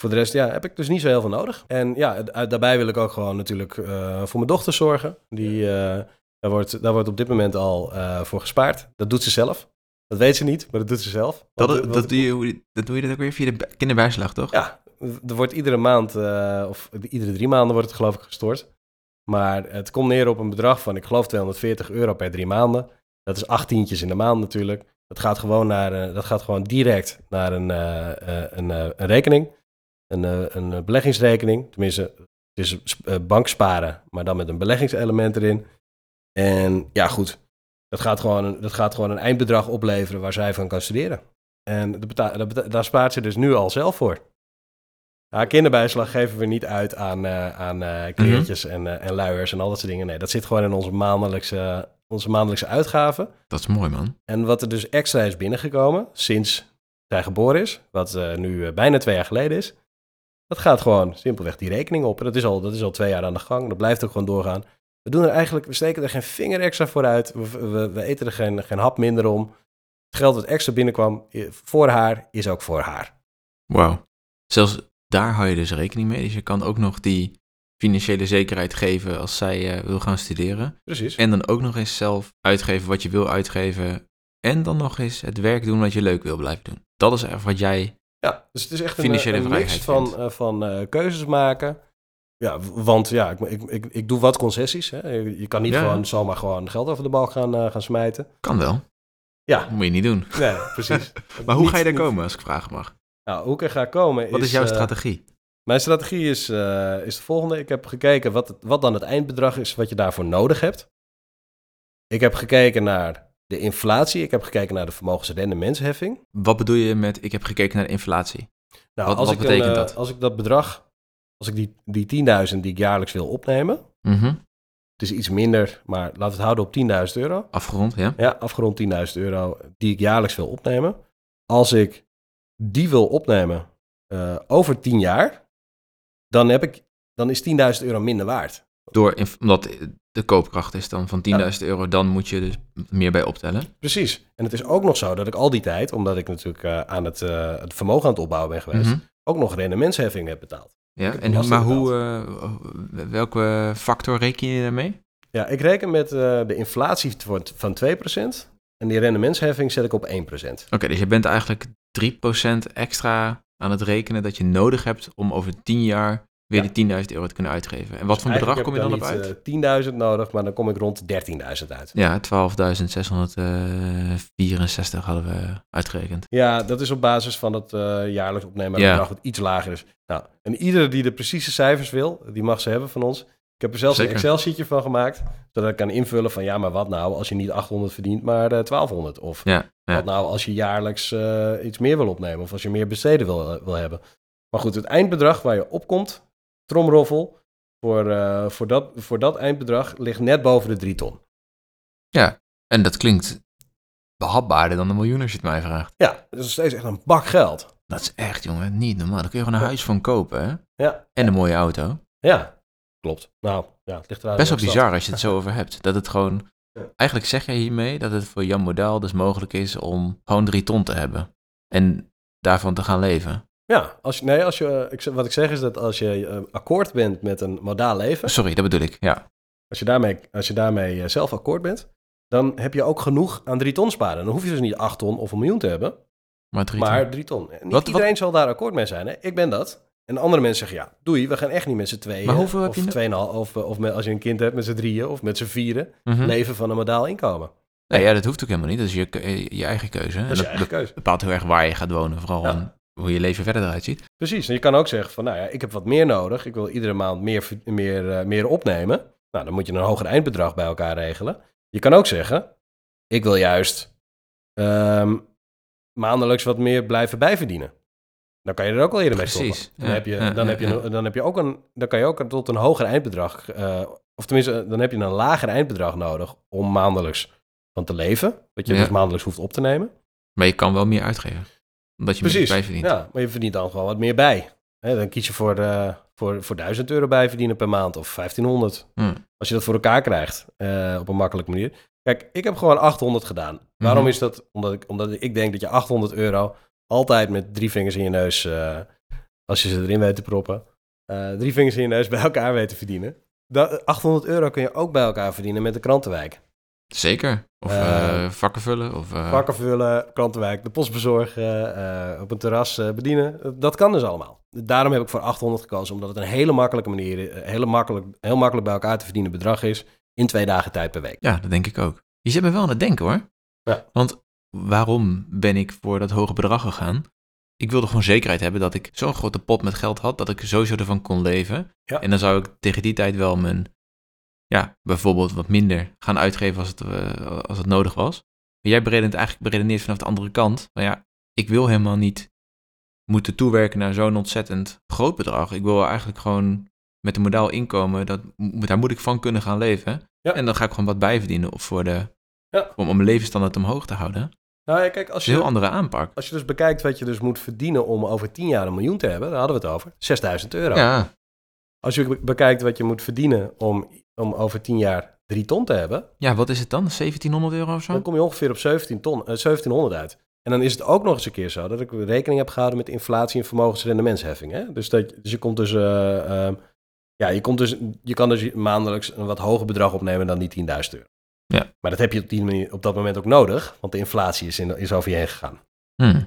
voor de rest ja, heb ik dus niet zo heel veel nodig. En ja, da- daarbij wil ik ook gewoon natuurlijk eh, voor mijn dochter zorgen. Die, daar, wordt, daar wordt op dit moment al voor gespaard. Dat doet ze zelf. Dat weet ze niet, maar dat doet ze zelf. Dat, dat, want- doe je, dat doe je dat ook weer via de kinderbijslag, toch? ja, er wordt iedere maand, of iedere drie maanden wordt het geloof ik gestort. Maar het komt neer op een bedrag van, ik geloof 240 euro per drie maanden. Dat is achttientjes in de maand natuurlijk. Dat gaat gewoon, naar, eh, dat gaat gewoon direct naar een, eh, eh, een, een rekening. Een, een beleggingsrekening. Tenminste, het is sp- banksparen, maar dan met een beleggingselement erin. En ja, goed. Dat gaat, gewoon, een- dat gaat gewoon een eindbedrag opleveren waar zij van kan studeren. En daar spaart ze dus nu al zelf voor. Ja, kinderbijslag geven we niet uit aan, eh, aan eh, kleertjes en, eh, en luiers en al dat soort dingen. Nee, dat zit gewoon in onze maandelijkse, onze maandelijkse uitgaven. Dat is mooi, man. En wat er dus extra is binnengekomen sinds zij geboren is, wat nu bijna twee jaar geleden is, dat gaat gewoon simpelweg die rekening op. En dat is, al, dat is al twee jaar aan de gang. Dat blijft ook gewoon doorgaan. We doen er eigenlijk, we steken er geen vinger extra voor uit. We, we, we eten er geen, geen hap minder om. Het geld dat extra binnenkwam voor haar, is ook voor haar. Wauw. Zelfs daar hou je dus rekening mee. Dus je kan ook nog die financiële zekerheid geven als zij eh, wil gaan studeren. Precies. En dan ook nog eens zelf uitgeven wat je wil uitgeven. En dan nog eens het werk doen wat je leuk wil blijven doen. Dat is echt wat jij... Ja, dus het is echt een, Financiële een mix vrijheid van, eh, van eh, keuzes maken. Ja, want ja, ik, ik, ik, ik doe wat concessies. Hè. Je, je kan niet Ja. gewoon zomaar gewoon geld over de balk gaan, eh, gaan smijten. Kan wel. Ja, Moet je niet doen. nee, precies. Maar hoe Niet- ga je daar komen, als ik vragen mag? Nou, hoe ik er ga komen Wat is jouw eh, strategie? Mijn strategie is, eh, is de volgende. Ik heb gekeken wat, het- wat dan het eindbedrag is wat je daarvoor nodig hebt. Ik heb gekeken naar de inflatie. Ik heb gekeken naar de vermogensrendementsheffing. Wat bedoel je met ik heb gekeken naar de inflatie? Nou, Wat- als, wat ik betekent eh, dat? als ik dat bedrag, als ik die, die 10.000 die ik jaarlijks wil opnemen, Mhm. het is iets minder, maar laten we het houden op 10.000 euro. Afgerond, ja? Ja, afgerond 10.000 euro die ik jaarlijks wil opnemen. Als ik die wil opnemen eh, over 10 jaar, dan, heb ik, dan is 10.000 euro minder waard. Door, omdat de koopkracht is dan van 10.000 euro, dan moet je dus meer bij optellen. Precies. En het is ook nog zo dat ik al die tijd, omdat ik natuurlijk eh, aan het, eh, het vermogen aan het opbouwen ben geweest, Mhm. ook nog rendementsheffing heb betaald. Ja, en, maar hoe, welke factor reken je daarmee? Ja, ik reken met de inflatie van, van 2% en die rendementsheffing zet ik op 1%. Oké, dus je bent eigenlijk 3% extra aan het rekenen dat je nodig hebt om over 10 jaar weer Ja. die 10.000 euro te kunnen uitgeven. En wat voor bedrag kom je dan op uit? niet eh, 10.000 nodig, maar dan kom ik rond 13.000 uit. Ja, 12.664 hadden we uitgerekend. Ja, dat is op basis van het eh, jaarlijks opnemen Ja. bedrag wat iets lager is. Nou, en iedereen die de precieze cijfers wil, die mag ze hebben van ons. Ik heb er zelfs Zeker. een Excel-sheetje van gemaakt, zodat ik kan invullen van ja, maar wat nou als je niet 800 verdient, maar eh, 1200? Of Ja, ja. wat nou als je jaarlijks eh, iets meer wil opnemen of als je meer besteden wil, eh, wil hebben. Maar goed, het eindbedrag waar je op komt, tromroffel, voor, eh, voor, dat, voor dat eindbedrag ligt net boven de 3 ton. En dat klinkt behapbaarder dan een miljoen als je het mij vraagt. Ja, dat is steeds echt een bak geld. Dat is echt, jongen, niet normaal. Daar kun je gewoon een huis van kopen, hè? Ja, En een mooie auto. ja klopt. Nou, ja, het ligt eruit. Best wel bizar als je het zo over hebt. Dat het gewoon... Eigenlijk zeg jij hiermee dat het voor Jan Model dus mogelijk is om gewoon drie ton te hebben. En daarvan te gaan leven. Ja, als je, nee, als je, ik, zeg- wat ik zeg is dat als je eh, akkoord bent met een modaal leven, Sorry, dat bedoel ik. Ja. als je daarmee, als je daarmee eh, zelf akkoord bent, dan heb je ook genoeg aan drie ton sparen. Dan hoef je dus niet acht ton of een miljoen te hebben, Maar drie maar ton. drie ton. Niet wat- iedereen zal daar akkoord mee zijn. Hè? Ik ben dat. En andere mensen zeggen, ja, doei, we gaan echt niet met z'n tweeën. Maar hoeveel heb of je tweeënhalf, of, of met, als je een kind hebt met z'n drieën of met z'n vieren, Mhm. leven van een modaal inkomen. Nee, ja, dat hoeft ook helemaal niet. Dat is je, ke- je eigen keuze. Dat is je dat eigen keuze. bepaalt heel erg waar je gaat wonen. Vooral Ja. hoe je leven verder eruit ziet. Precies. En je kan ook zeggen van, nou ja, ik heb wat meer nodig. Ik wil iedere maand meer, meer, eh, meer opnemen. Nou, dan moet je een hoger eindbedrag bij elkaar regelen. Je kan ook zeggen, ik wil juist ehm, maandelijks wat meer blijven bijverdienen. Dan kan je er ook al eerder mee stoppen. Precies. Dan, Ja, heb je, ja, dan, ja, heb je, dan heb je ook een, dan kan je ook tot een hoger eindbedrag, eh, of tenminste, dan heb je een lager eindbedrag nodig om maandelijks van te leven. Dat je dus maandelijks hoeft op te nemen. Maar je kan wel meer uitgeven. Omdat je Precies. meer bijverdient. Ja, maar je verdient dan gewoon wat meer bij. Dan kies je voor, eh, voor, voor 1000 euro bijverdienen per maand of 1500. Hm. Als je dat voor elkaar krijgt eh, op een makkelijke manier. Kijk, ik heb gewoon 800 gedaan. Waarom Mhm. is dat? Omdat ik, omdat ik denk dat je 800 euro altijd met drie vingers in je neus, eh, als je ze erin weet te proppen, eh, drie vingers in je neus bij elkaar weet te verdienen. Dat, 800 euro kun je ook bij elkaar verdienen met de krantenwijk. Zeker. Of eh, vakken vullen. Of, Vakken vullen, krantenwijk, de post bezorgen, op een terras bedienen. Dat kan dus allemaal. Daarom heb ik voor 800 gekozen, omdat het een hele makkelijke manier, hele makkelijk, heel makkelijk bij elkaar te verdienen bedrag is in twee dagen tijd per week. Ja, dat denk ik ook. Je zet me wel aan het denken hoor. Ja. Want waarom ben ik voor dat hoge bedrag gegaan? Ik wilde gewoon zekerheid hebben dat ik zo'n grote pot met geld had dat ik sowieso ervan kon leven. Ja. En dan zou ik tegen die tijd wel mijn, ja, bijvoorbeeld wat minder gaan uitgeven als het, eh, als het nodig was. Maar jij beredeneert eigenlijk beredeneert vanaf de andere kant. Maar ja, ik wil helemaal niet moeten toewerken naar zo'n ontzettend groot bedrag. Ik wil eigenlijk gewoon met een modaal inkomen, dat, daar moet ik van kunnen gaan leven. Ja. En dan ga ik gewoon wat bijverdienen voor de, Ja. om, om mijn levensstandaard omhoog te houden. Nou ja, kijk, als een heel je, andere aanpak. als je dus bekijkt wat je dus moet verdienen om over 10 jaar een miljoen te hebben, daar hadden we het over, 6000 euro. Ja, Als je be- bekijkt wat je moet verdienen om, om over 10 jaar 3 ton te hebben, ja, wat is het dan? 1700 euro of zo? dan kom je ongeveer op 17 ton, eh, 1700 uit. En dan is het ook nog eens een keer zo dat ik rekening heb gehouden met inflatie en vermogensrendementsheffing. Hè? Dus, dat, dus je komt dus, eh, ehm, ja, je, komt dus, je kan dus maandelijks een wat hoger bedrag opnemen dan die 10.000 euro. Ja. Maar dat heb je op, die manier, op dat moment ook nodig, want de inflatie is, in, is over je heen gegaan. Hm.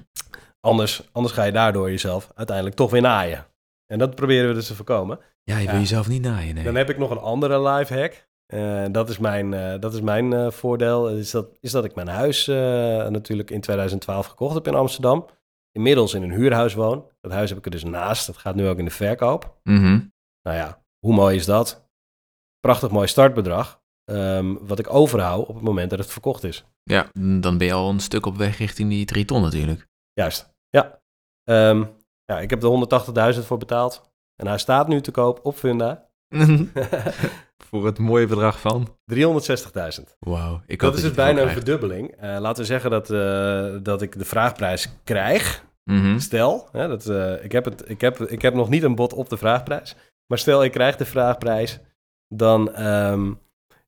Anders, anders ga je daardoor jezelf uiteindelijk toch weer naaien. En dat proberen we dus te voorkomen. Ja, je wil Ja. jezelf niet naaien, nee. Dan heb ik nog een andere lifehack. Eh dat is mijn, eh, dat is mijn eh, voordeel. Is dat, is dat ik mijn huis eh, natuurlijk in 2012 gekocht heb in Amsterdam. Inmiddels in een huurhuis woon. Dat huis heb ik er dus naast. Dat gaat nu ook in de verkoop. Mhm. Nou ja, hoe mooi is dat? Prachtig mooi startbedrag. Ehm, wat ik overhoud op het moment dat het verkocht is. Ja, dan ben je al een stuk op weg richting die 3 ton natuurlijk. Juist, ja. Ehm, ja ik heb er 180.000 voor betaald. En hij staat nu te koop op Funda. Voor het mooie bedrag van? 360.000. Wauw. Ik Dat is dus bijna een verdubbeling. Eh, laten we zeggen dat, eh, dat ik de vraagprijs krijg. Mhm. Stel, hè, dat, eh, ik, heb het, ik, heb, ik heb nog niet een bod op de vraagprijs. Maar stel, ik krijg de vraagprijs. Dan, ehm,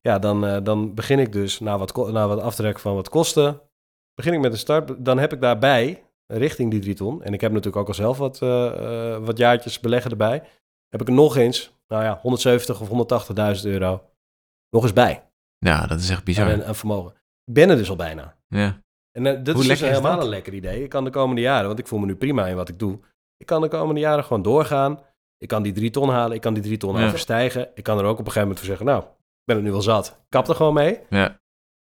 ja, dan, eh, dan begin ik dus na wat, na wat aftrekken van wat kosten. Begin ik met een start. Dan heb ik daarbij, richting die 3 ton. En ik heb natuurlijk ook al zelf wat, eh, eh, wat jaartjes beleggen erbij. Heb ik er nog eens, nou ja, 170 of 180.000 euro. Nog eens bij. Ja, dat is echt bizar. Aan, aan vermogen. Ik ben er dus al bijna. Ja. En dat Hoe is dus is helemaal dat? een lekker idee. Ik kan de komende jaren, want ik voel me nu prima in wat ik doe. Ik kan de komende jaren gewoon doorgaan. Ik kan die drie ton halen. Ik kan die drie ton Ja. overstijgen. Ik kan er ook op een gegeven moment voor zeggen, nou, ben er nu wel zat. Kap er gewoon mee. Ja.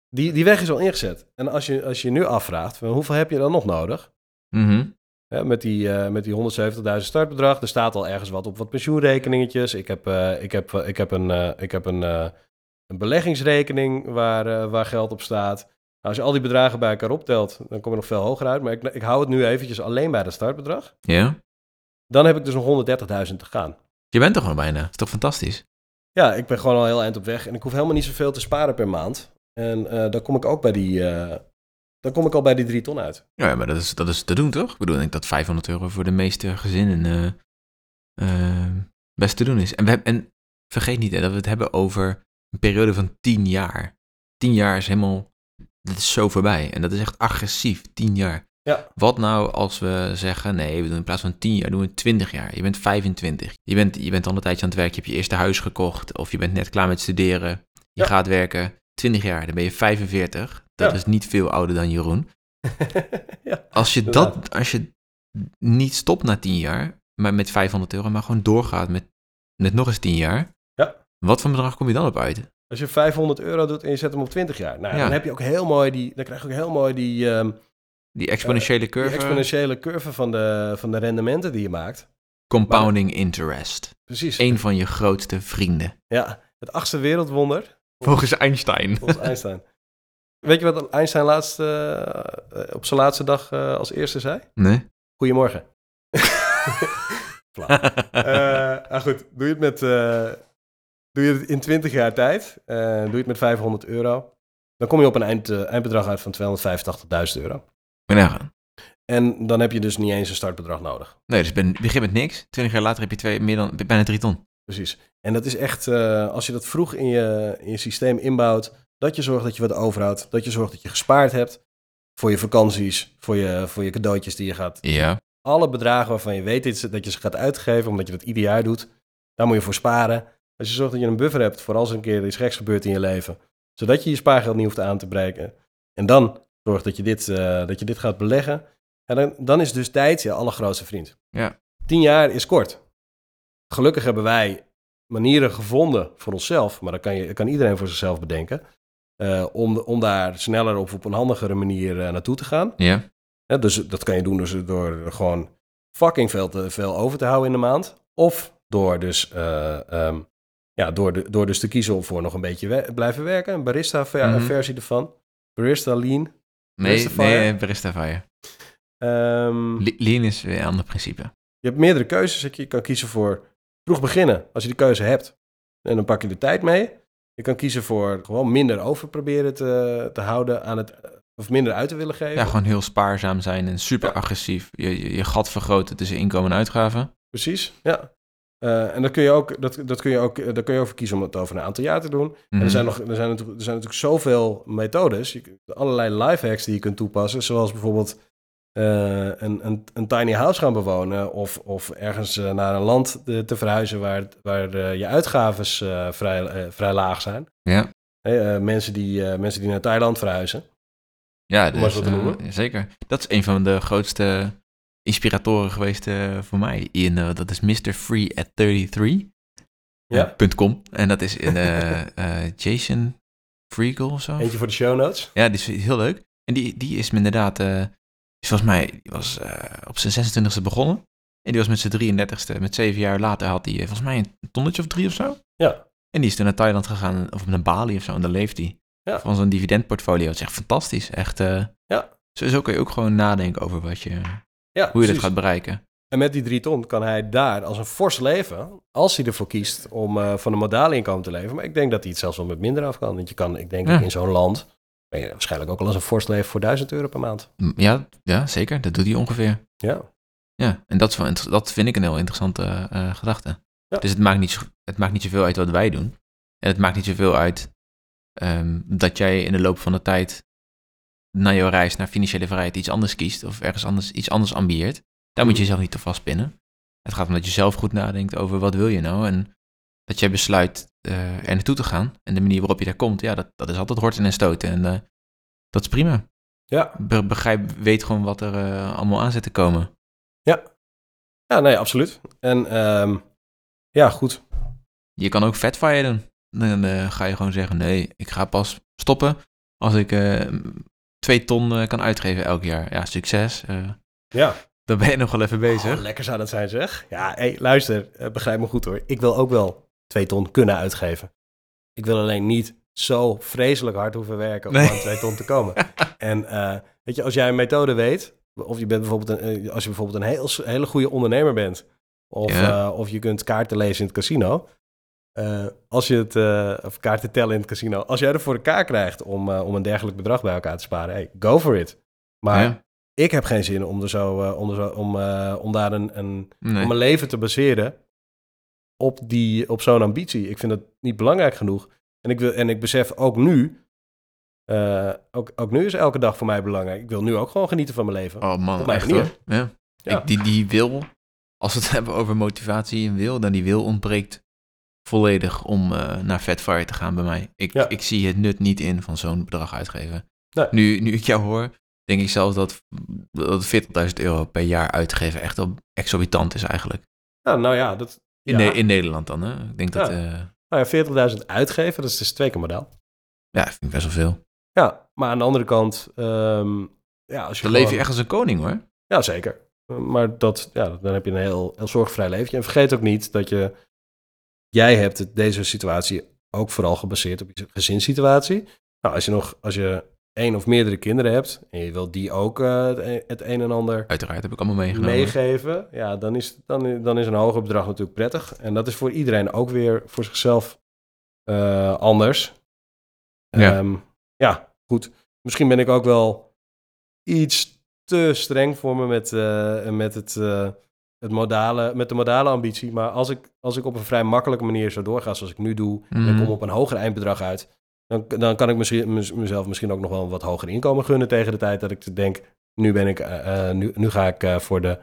Die, die weg is al ingezet. En als je, als je nu afvraagt, van hoeveel heb je dan nog nodig? Mhm. Hè, met die, eh, met die 170.000 startbedrag. Er staat al ergens wat op wat pensioenrekeningetjes. Ik heb, eh, ik heb, ik heb, een, eh, ik heb een, een beleggingsrekening waar, waar geld op staat. Nou, als je al die bedragen bij elkaar optelt, dan kom je nog veel hoger uit. Maar ik, ik hou het nu eventjes alleen bij het startbedrag. Ja? Dan heb ik dus nog 130.000 te gaan. Je bent toch al bijna? is toch fantastisch? Ja, ik ben gewoon al heel eind op weg. En ik hoef helemaal niet zoveel te sparen per maand. En eh, dan kom ik ook bij die... eh, dan kom ik al bij die drie ton uit. Ja, maar dat is, dat is te doen, toch? Ik bedoel, ik denk dat 500 euro voor de meeste gezinnen eh, best te doen is. En, we, en vergeet niet hè, dat we het hebben over een periode van 10 jaar. 10 jaar is helemaal, dat is zo voorbij. En dat is echt agressief, 10 jaar. Ja. Wat nou als we zeggen, nee, we doen in plaats van 10 jaar, doen we 20 jaar. Je bent 25. Je bent, je bent al een tijdje aan het werk, je hebt je eerste huis gekocht. Of je bent net klaar met studeren. Je Ja. gaat werken. 20 jaar, dan ben je 45. Dat Ja. is niet veel ouder dan Jeroen. ja. Als je, Inderdaad. dat, als je niet stopt na 10 jaar, maar met 500 euro, maar gewoon doorgaat met, met nog eens 10 jaar. Ja. Wat voor bedrag kom je dan op uit? Als je 500 euro doet en je zet hem op 20 jaar. Nou, dan heb je ook heel mooi die... Dan krijg je ook heel mooi die... ehm, Die exponentiële die curve. exponentiële curve van de, van de rendementen die je maakt. Compounding interest. Precies. Een van je grootste vrienden. Ja, het achtste wereldwonder. Volgens Einstein. Volgens Einstein. Weet je wat Einstein laatst, eh, op zijn laatste dag eh, als eerste zei? Nee? Goedemorgen. Flauw. Eh, ah, goed, doe je het met... eh, doe je het in 20 jaar tijd, eh, doe je het met 500 euro, dan kom je op een eind, eh, eindbedrag uit van 285.000 euro. Moet je nagaan. En dan heb je dus niet eens een startbedrag nodig. Nee, dus ben- begin met niks. Twintig jaar later heb je twee, meer dan, bijna drie ton. Precies. En dat is echt, eh, als je dat vroeg in je, in je systeem inbouwt, dat je zorgt dat je wat overhoudt, dat je zorgt dat je gespaard hebt voor je vakanties, voor je, voor je cadeautjes die je gaat. Ja. Alle bedragen waarvan je weet dat je ze gaat uitgeven, omdat je dat ieder jaar doet, daar moet je voor sparen. Als je zorgt dat je een buffer hebt voor als er een keer iets geks gebeurt in je leven, zodat je je spaargeld niet hoeft aan te breken. En dan zorg dat je dit, eh, dat je dit gaat beleggen. En dan, dan is dus tijd je allergrootste vriend. Ja. Tien jaar is kort. Gelukkig hebben wij manieren gevonden voor onszelf, maar dat kan, je, kan iedereen voor zichzelf bedenken, eh, om, om daar sneller of op een handigere manier eh, naartoe te gaan. Ja. Dus dat kan je doen dus door gewoon fucking veel, te, veel over te houden in de maand. Of door dus, eh, ehm, ja, door, de, door dus te kiezen om voor nog een beetje we- blijven werken. Een barista-versie Mhm. ervan. Barista Lean. Nee, nee, Fire. Ehm, Le- Lean is weer een ander principe. je hebt meerdere keuzes. Je kan kiezen voor vroeg beginnen, als je die keuze hebt. En dan pak je de tijd mee. Je kan kiezen voor gewoon minder over proberen te, te houden aan het... Of minder uit te willen geven. Ja, gewoon heel spaarzaam zijn en super agressief. Je, je, je gat vergroten tussen inkomen en uitgaven. Precies, ja. Eh, en dan kun je ook, dat, dat kun je ook, eh, daar kun je ook voor kiezen om het over een aantal jaar te doen. En Mhm. er zijn, nog, er, zijn natuurlijk, er zijn natuurlijk zoveel methodes, je, allerlei lifehacks die je kunt toepassen, zoals bijvoorbeeld eh, een, een, een tiny house gaan bewonen of, of ergens naar een land te, te verhuizen waar, waar je uitgaves vrij, vrij laag zijn. Ja. Hè, eh, mensen, die, mensen die naar Thailand verhuizen. Ja, dus, zeker. Dat is een van de grootste inspiratoren geweest eh, voor mij. In, eh, dat is Mr. Free at 33. Ja. eh, punt .com. En dat is in Jason Friegel of zo. Eentje voor de show notes. Ja, die is heel leuk. En die, die is me inderdaad, is volgens mij, die was op zijn 26e begonnen. En die was met zijn 33ste, met zeven jaar later had hij volgens mij een tonnetje of drie of zo. Ja. En die is toen naar Thailand gegaan, of naar Bali of zo, en daar leeft hij. Ja. Van zo'n dividendportfolio. Het is echt fantastisch. Echt, Ja. Sowieso kun je ook gewoon nadenken over wat je, Ja, hoe je dat gaat bereiken. En met die drie ton kan hij daar als een fors leven, als hij ervoor kiest om eh, van een modale inkomen te leven. Maar ik denk dat hij het zelfs wel met minder af kan. Want je kan, ik denk Ja. dat in zo'n land, ben je waarschijnlijk ook al als een fors leven voor 1000 euro per maand. M- Ja, ja, zeker. Dat doet hij ongeveer. Ja, Ja, en dat, is dat vind ik een heel interessante eh, gedachte. Ja. Dus het maakt, niet, het maakt niet zoveel uit wat wij doen. En het maakt niet zoveel uit ehm, dat jij in de loop van de tijd na jouw reis naar financiële vrijheid iets anders kiest of ergens anders iets anders ambieert. Daar moet je jezelf niet te vastpinnen. Het gaat om dat je zelf goed nadenkt over wat wil je nou en dat jij besluit eh, er naartoe te gaan. En de manier waarop je daar komt, ja, dat, dat is altijd horten en stoten. En eh, dat is prima. ja, Be- begrijp, weet gewoon wat er eh, allemaal aan zit te komen. ja nee, absoluut. En ehm, ja, goed. Je kan ook fatfire doen. Dan ga je gewoon zeggen, nee, ik ga pas stoppen als ik twee ton eh, kan uitgeven elk jaar. Ja, succes. eh, Ja, dan ben je nog wel even bezig. Oh, lekker zou dat zijn zeg. Ja, hey, luister, eh, begrijp me goed hoor. Ik wil ook wel twee ton kunnen uitgeven. Ik wil alleen niet zo vreselijk hard hoeven werken om Nee. aan twee ton te komen. En weet je, als jij een methode weet, of je bent bijvoorbeeld een, als je bijvoorbeeld een heel, hele goede ondernemer bent, of, Ja. of je kunt kaarten lezen in het casino, eh, als je het, eh, of kaarten tellen in het casino, als jij er voor elkaar krijgt om, eh, om een dergelijk bedrag bij elkaar te sparen, hey, go for it. Maar Ja. ik heb geen zin om, er zo, om, er zo, om, om daar een, een, Nee. om mijn leven te baseren op, die, op zo'n ambitie. Ik vind dat niet belangrijk genoeg. En ik, wil, en ik besef ook nu, ook, ook nu is elke dag voor mij belangrijk. Ik wil nu ook gewoon genieten van mijn leven. Oh man, Op mijn echt manier. hoor. Ja. Ja. Ik, die, die wil, als we het hebben over motivatie en wil, dan die wil ontbreekt volledig om eh, naar Fatfire te gaan bij mij. Ik, Ja. ik zie het nut niet in van zo'n bedrag uitgeven. Nee. Nu, nu ik jou hoor, denk ik zelfs dat, dat 40.000 euro per jaar uitgeven echt wel exorbitant is eigenlijk. Ja, nou ja, dat, In. Ne- in Nederland dan, hè? Ik denk dat, Ja. eh, Nou ja, 40.000 uitgeven, dat is dus twee keer modaal. ja, vind ik best wel veel. Ja, maar aan de andere kant, ehm, ja, als je Dan leef je echt als een koning hoor. Ja, zeker. Maar dat, ja, dan heb je een heel, heel zorgvrij leven. En vergeet ook niet dat je, jij hebt het, deze situatie ook vooral gebaseerd op je gezinssituatie. Nou, als je nog, als je één of meerdere kinderen hebt en je wilt die ook eh, het, een- het een en ander Uiteraard heb ik allemaal meegenomen. meegeven, ja, dan is, dan, dan is een hoger bedrag natuurlijk prettig. En dat is voor iedereen ook weer voor zichzelf eh, anders. Ja. Ehm, ja, goed. Misschien ben ik ook wel iets te streng voor me met, eh, met, het, het modale, met de modale ambitie. Maar als ik, als ik op een vrij makkelijke manier zo doorga zoals ik nu doe... en ik Mhm. kom op een hoger eindbedrag uit... dan, dan kan ik misschien, mez- mezelf misschien ook nog wel een wat hoger inkomen gunnen... tegen de tijd dat ik denk... nu, ben ik, eh, eh, nu, nu ga ik eh, voor, de,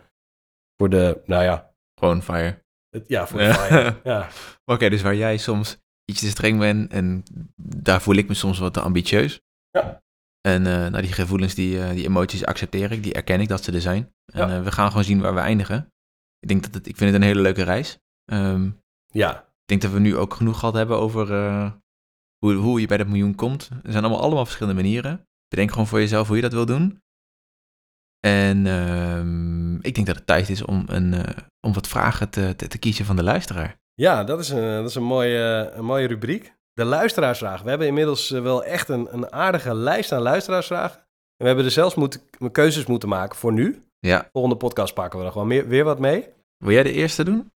voor de... Nou ja, Gewoon fire. het, ja, voor de Ja. fire. Ja. Oké, dus waar jij soms iets te streng bent en daar voel ik me soms wat te ambitieus. Ja. En nou, die gevoelens, die, die emoties accepteer ik, die erken ik dat ze er zijn. En Ja. we gaan gewoon zien waar we eindigen. Ik denk dat het, ik vind het een hele leuke reis. Ehm, ja, ik denk dat we nu ook genoeg gehad hebben over eh, hoe, hoe je bij dat miljoen komt. Er zijn allemaal, allemaal verschillende manieren. Bedenk gewoon voor jezelf hoe je dat wil doen. En ehm, ik denk dat het tijd is om, een, eh, om wat vragen te, te, te kiezen van de luisteraar. ja dat is, een, dat is een, mooie, een mooie rubriek. De luisteraarsvraag. We hebben inmiddels eh, wel echt een, een aardige lijst aan luisteraarsvragen. En we hebben er zelfs moeten, keuzes moeten maken voor nu. Ja, Volgende podcast pakken we er gewoon meer, weer wat mee. wil jij de eerste doen?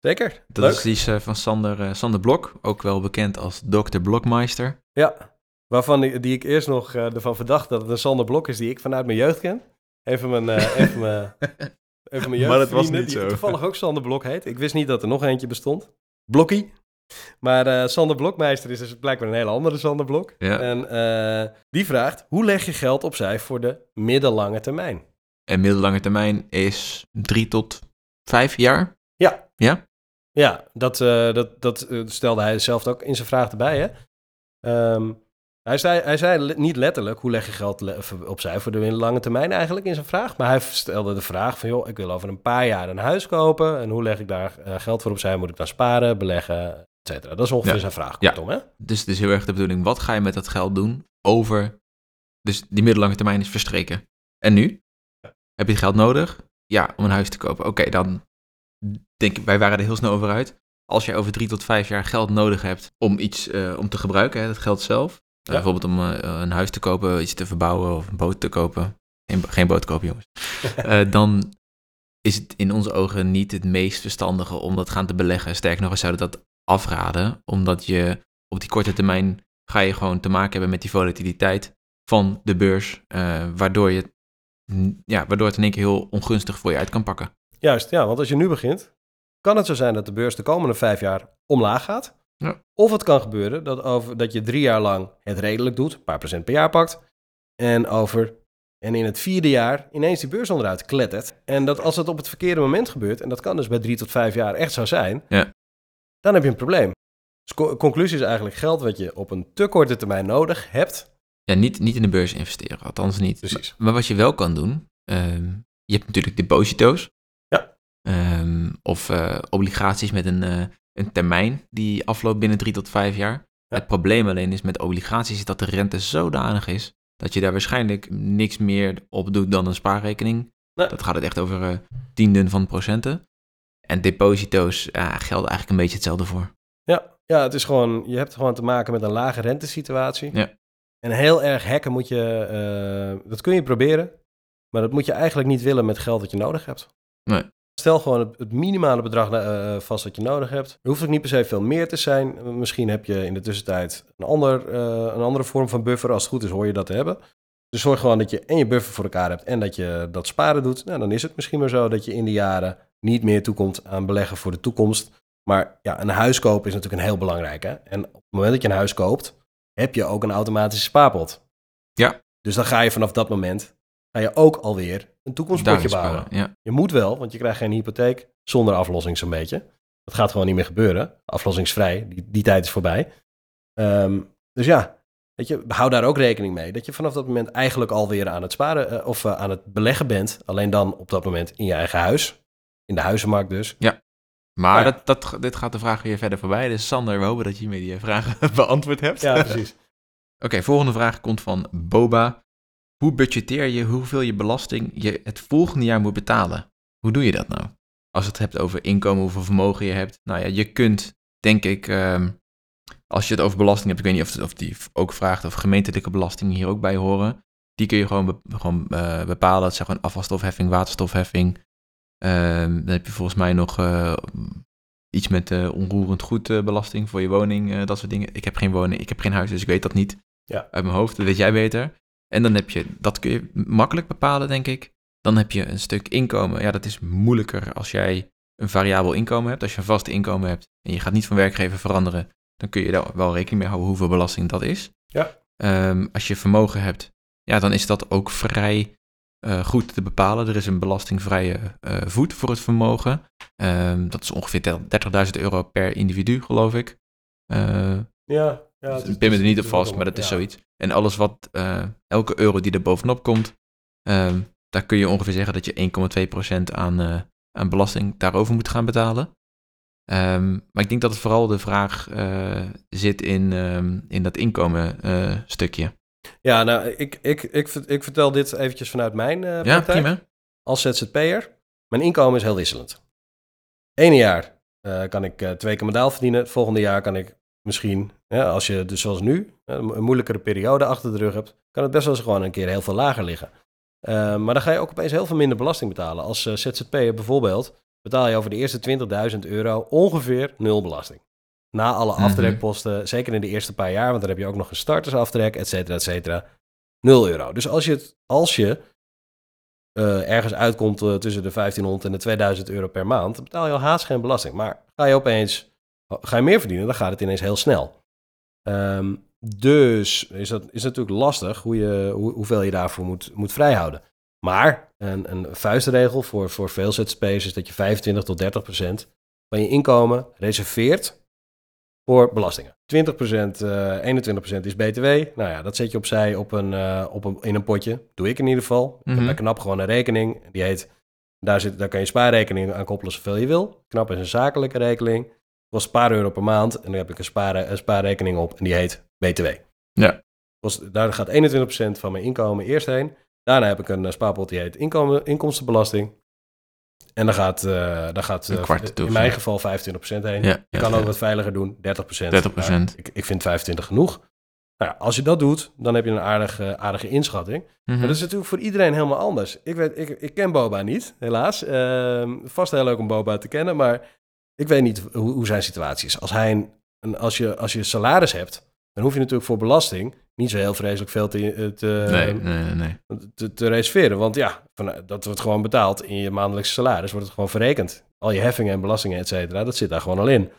Zeker. Dat Leuk. is die eh, van Sander, eh, Sander Blok, ook wel bekend als Dr. Blokmeister. Ja, waarvan die ik eerst nog eh, ervan verdacht dat het een Sander Blok is die ik vanuit mijn jeugd ken. Even mijn, even mijn, even mijn Maar dat was niet die zo. toevallig ook Sander Blok heet. Ik wist niet dat er nog eentje bestond. Blokkie. Maar Sander Blokmeister is dus blijkbaar een hele andere Sander Blok. Ja. En die vraagt, hoe leg je geld opzij voor de middellange termijn? En middellange termijn is drie tot vijf jaar. Ja. Ja? Ja, dat, eh, dat, dat eh, stelde hij zelf ook in zijn vraag erbij. Hè? Ehm, hij zei, hij zei niet letterlijk hoe leg je geld le- opzij voor de lange termijn eigenlijk in zijn vraag. Maar hij stelde de vraag van, joh, ik wil over een paar jaar een huis kopen. En hoe leg ik daar eh, geld voor opzij? Moet ik dan sparen, beleggen, et cetera? Dat is ongeveer Ja. zijn vraag, Ja. kortom, hè? Dus het is heel erg de bedoeling, wat ga je met dat geld doen over... Dus die middellange termijn is verstreken. En nu? Heb je het geld nodig? Ja, om een huis te kopen. Oké, dan denk ik, wij waren er heel snel over uit. Als je over drie tot vijf jaar geld nodig hebt om iets eh, om te gebruiken, hè, dat geld zelf. Eh, Ja. bijvoorbeeld om eh, een huis te kopen, iets te verbouwen of een boot te kopen. Geen, geen boot kopen, jongens. Dan is het in onze ogen niet het meest verstandige om dat gaan te beleggen. Sterker nog, we zouden dat afraden, omdat je op die korte termijn ga je gewoon te maken hebben met die volatiliteit van de beurs, waardoor, je, ja, waardoor het in één keer heel ongunstig voor je uit kan pakken. Juist, ja, want als je nu begint, kan het zo zijn dat de beurs de komende vijf jaar omlaag gaat. Ja. Of het kan gebeuren dat, over, dat je drie jaar lang het redelijk doet, een paar procent per jaar pakt. En, over, en in het vierde jaar ineens die beurs onderuit klettert. En dat als het op het verkeerde moment gebeurt, en dat kan dus bij drie tot vijf jaar echt zo zijn, Ja. dan heb je een probleem. Dus co- conclusie is eigenlijk geld wat je op een te korte termijn nodig hebt. Ja, niet, niet in de beurs investeren, althans niet. Precies. Maar, maar wat je wel kan doen, ehm, je hebt natuurlijk deposito's. Ja. Ehm, of eh, obligaties met een, eh, een termijn die afloopt binnen drie tot vijf jaar. Ja. Het probleem alleen is met obligaties is dat de rente zodanig is dat je daar waarschijnlijk niks meer op doet dan een spaarrekening. Nee. Dat gaat het echt over eh, tienden van procenten. En deposito's gelden eigenlijk een beetje hetzelfde voor. Ja, ja, het is gewoon, je hebt gewoon te maken met een lage rentesituatie. Ja. En heel erg hacken moet je, eh, dat kun je proberen, maar dat moet je eigenlijk niet willen met geld dat je nodig hebt. Nee. Stel gewoon het, het minimale bedrag eh, vast dat je nodig hebt. Er hoeft ook niet per se veel meer te zijn. Misschien heb je in de tussentijd een, ander, eh, een andere vorm van buffer. Als het goed is, hoor je dat te hebben. Dus zorg gewoon dat je en je buffer voor elkaar hebt en dat je dat sparen doet. Nou, dan is het misschien maar zo dat je in de jaren niet meer toekomt aan beleggen voor de toekomst. Maar ja, een huis kopen is natuurlijk een heel belangrijk. Hè? En op het moment dat je een huis koopt, heb je ook een automatische spaarpot. Ja. Dus dan ga je vanaf dat moment, ga je ook alweer een toekomstpotje bouwen. sparen, Ja. Je moet wel, want je krijgt geen hypotheek zonder aflossing zo'n beetje. Dat gaat gewoon niet meer gebeuren. Aflossingsvrij, die, die tijd is voorbij. Ehm, dus ja, weet je, hou daar ook rekening mee. Dat je vanaf dat moment eigenlijk alweer aan het sparen eh, of eh, aan het beleggen bent. Alleen dan op dat moment in je eigen huis. In de huizenmarkt dus. Maar ja. dat, dat, dit gaat de vraag weer verder voorbij. Dus Sander, we hopen dat je hiermee die vragen beantwoord hebt. Ja, precies. Oké, volgende vraag komt van Boba. Hoe budgeteer je hoeveel je belasting je het volgende jaar moet betalen? Hoe doe je dat nou? Als het hebt over inkomen, hoeveel vermogen je hebt. Nou ja, je kunt, denk ik, ehm, als je het over belasting hebt, ik weet niet of, het, of die ook vraagt of gemeentelijke belastingen hier ook bij horen. Die kun je gewoon, be- gewoon eh, bepalen. Dat zijn gewoon afvalstofheffing, waterstofheffing. Ehm, dan heb je volgens mij nog eh, iets met eh, onroerend goedbelasting voor je woning, eh, dat soort dingen. Ik heb geen woning, ik heb geen huis, dus ik weet dat niet Ja. uit mijn hoofd. Dat weet jij beter. En dan heb je, dat kun je makkelijk bepalen, denk ik. Dan heb je een stuk inkomen. Ja, dat is moeilijker als jij een variabel inkomen hebt. Als je een vast inkomen hebt en je gaat niet van werkgever veranderen, dan kun je daar wel rekening mee houden hoeveel belasting dat is. Ja. Ehm, als je vermogen hebt, ja, dan is dat ook vrij eh, goed te bepalen. Er is een belastingvrije eh, voet voor het vermogen. Ehm, dat is ongeveer 30.000 euro per individu, geloof ik. Eh Ja, ja is- ik pin me er niet op vast, maar dat is zoiets. En alles wat, elke euro die er bovenop komt, ehm, daar kun je ongeveer zeggen dat je 1,2% aan, aan belasting daarover moet gaan betalen. Ehm, maar ik denk dat het vooral de vraag zit in, in dat inkomen stukje. Ja, nou, ik, ik, ik, ik vertel dit eventjes vanuit mijn Ja, praktijk. prima. Als ZZP'er, mijn inkomen is heel wisselend. Ene jaar eh, kan ik eh, twee keer modaal verdienen. Het volgende jaar kan ik misschien, ja, als je dus zoals nu een moeilijkere periode achter de rug hebt, kan het best wel eens gewoon een keer heel veel lager liggen. Maar dan ga je ook opeens heel veel minder belasting betalen. Als eh, ZZP'er bijvoorbeeld betaal je over de eerste 20.000 euro ongeveer nul belasting. Na alle Mhm. aftrekposten, zeker in de eerste paar jaar, want dan heb je ook nog een startersaftrek, et cetera, et cetera. 0 euro. Dus als je, het, als je eh, ergens uitkomt eh, tussen de 1500 en de 2000 euro per maand, dan betaal je al haast geen belasting. Maar ga je opeens ga je meer verdienen, dan gaat het ineens heel snel. Ehm, dus is dat is natuurlijk lastig hoe je, hoe, hoeveel je daarvoor moet, moet vrijhouden. Maar een, een vuistregel voor, voor veel ZZP'ers is dat je 25 tot 30 procent van je inkomen reserveert voor belastingen. 20 procent, eh 21 procent is BTW. Nou ja, dat zet je opzij op een, eh, op een, in een potje. Doe ik in ieder geval. Ik Mhm. heb bij Knap gewoon een rekening. Die heet, daar, zit, daar kan je spaarrekening aan koppelen zoveel je wil. Knap is een zakelijke rekening. Kost een paar euro per maand. En dan heb ik een, spaar, een spaarrekening op en die heet BTW. Ja. Kost, daar gaat 21% van mijn inkomen eerst heen. Daarna heb ik een eh, spaarpot die heet inkomen, inkomstenbelasting. En dan gaat, eh dan gaat eh, in toe, mijn ja. geval 25% heen. Ja, Je kan ook wat veiliger doen, 30%. 30%. Maar Ik, ik vind 25 genoeg. Nou ja, als je dat doet, dan heb je een aardige, aardige inschatting. Mhm. Maar dat is natuurlijk voor iedereen helemaal anders. Ik, weet, ik, ik ken Boba niet, helaas. Ehm, vast heel leuk om Boba te kennen, maar ik weet niet hoe, hoe zijn situatie is. Als, hij een, een- als, je, als je salaris hebt, dan hoef je natuurlijk voor belasting niet zo heel vreselijk veel te, eh, te, nee, nee, nee, te, te reserveren. Want ja, van, dat wordt gewoon betaald in je maandelijkse salaris, wordt het gewoon verrekend. Al je heffingen en belastingen, et cetera, dat zit daar gewoon al in.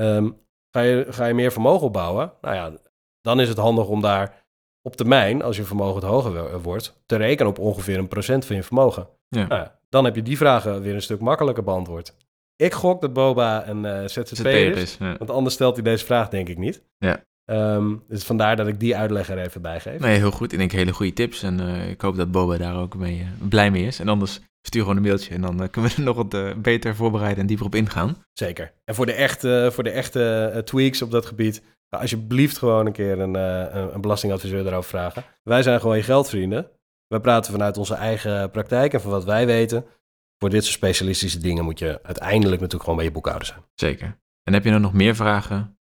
Ehm, ga, je, ga je meer vermogen opbouwen? Nou ja, dan is het handig om daar op termijn, als je vermogen het hoger wo- wordt, te rekenen op ongeveer een procent van je vermogen. Ja. Nou ja, dan heb je die vragen weer een stuk makkelijker beantwoord. Ik gok dat Boba een eh ZZP'er ZZP'er is, is. Ja. want anders stelt hij deze vraag denk ik niet. Ja. Ehm, dus vandaar dat ik die uitleg er even bij geef. Nee, heel goed. Ik denk hele goede tips. En eh, ik hoop dat Boba daar ook mee, eh, blij mee is. En anders stuur gewoon een mailtje. En dan eh, kunnen we er nog wat beter voorbereiden en dieper op ingaan. Zeker. En voor de echte, voor de echte tweaks op dat gebied, ga alsjeblieft gewoon een keer een, een, een belastingadviseur daarover vragen. Wij zijn gewoon je geldvrienden. Wij praten vanuit onze eigen praktijk en van wat wij weten. Voor dit soort specialistische dingen moet je uiteindelijk natuurlijk gewoon bij je boekhouder zijn. Zeker. En heb je nou nog meer vragen?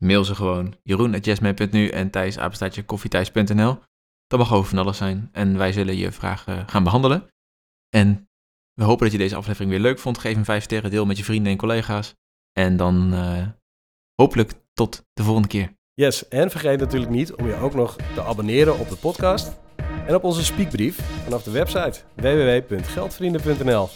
Mail ze gewoon. Jeroen.jasmijn.nu en Thijs. Dat mag over van alles zijn. En wij zullen je vragen gaan behandelen. En we hopen dat je deze aflevering weer leuk vond. Geef een 5 sterren deel met je vrienden en collega's. En dan eh, hopelijk tot de volgende keer. Yes, en vergeet natuurlijk niet om je ook nog te abonneren op de podcast en op onze speakbrief vanaf de website www.geldvrienden.nl.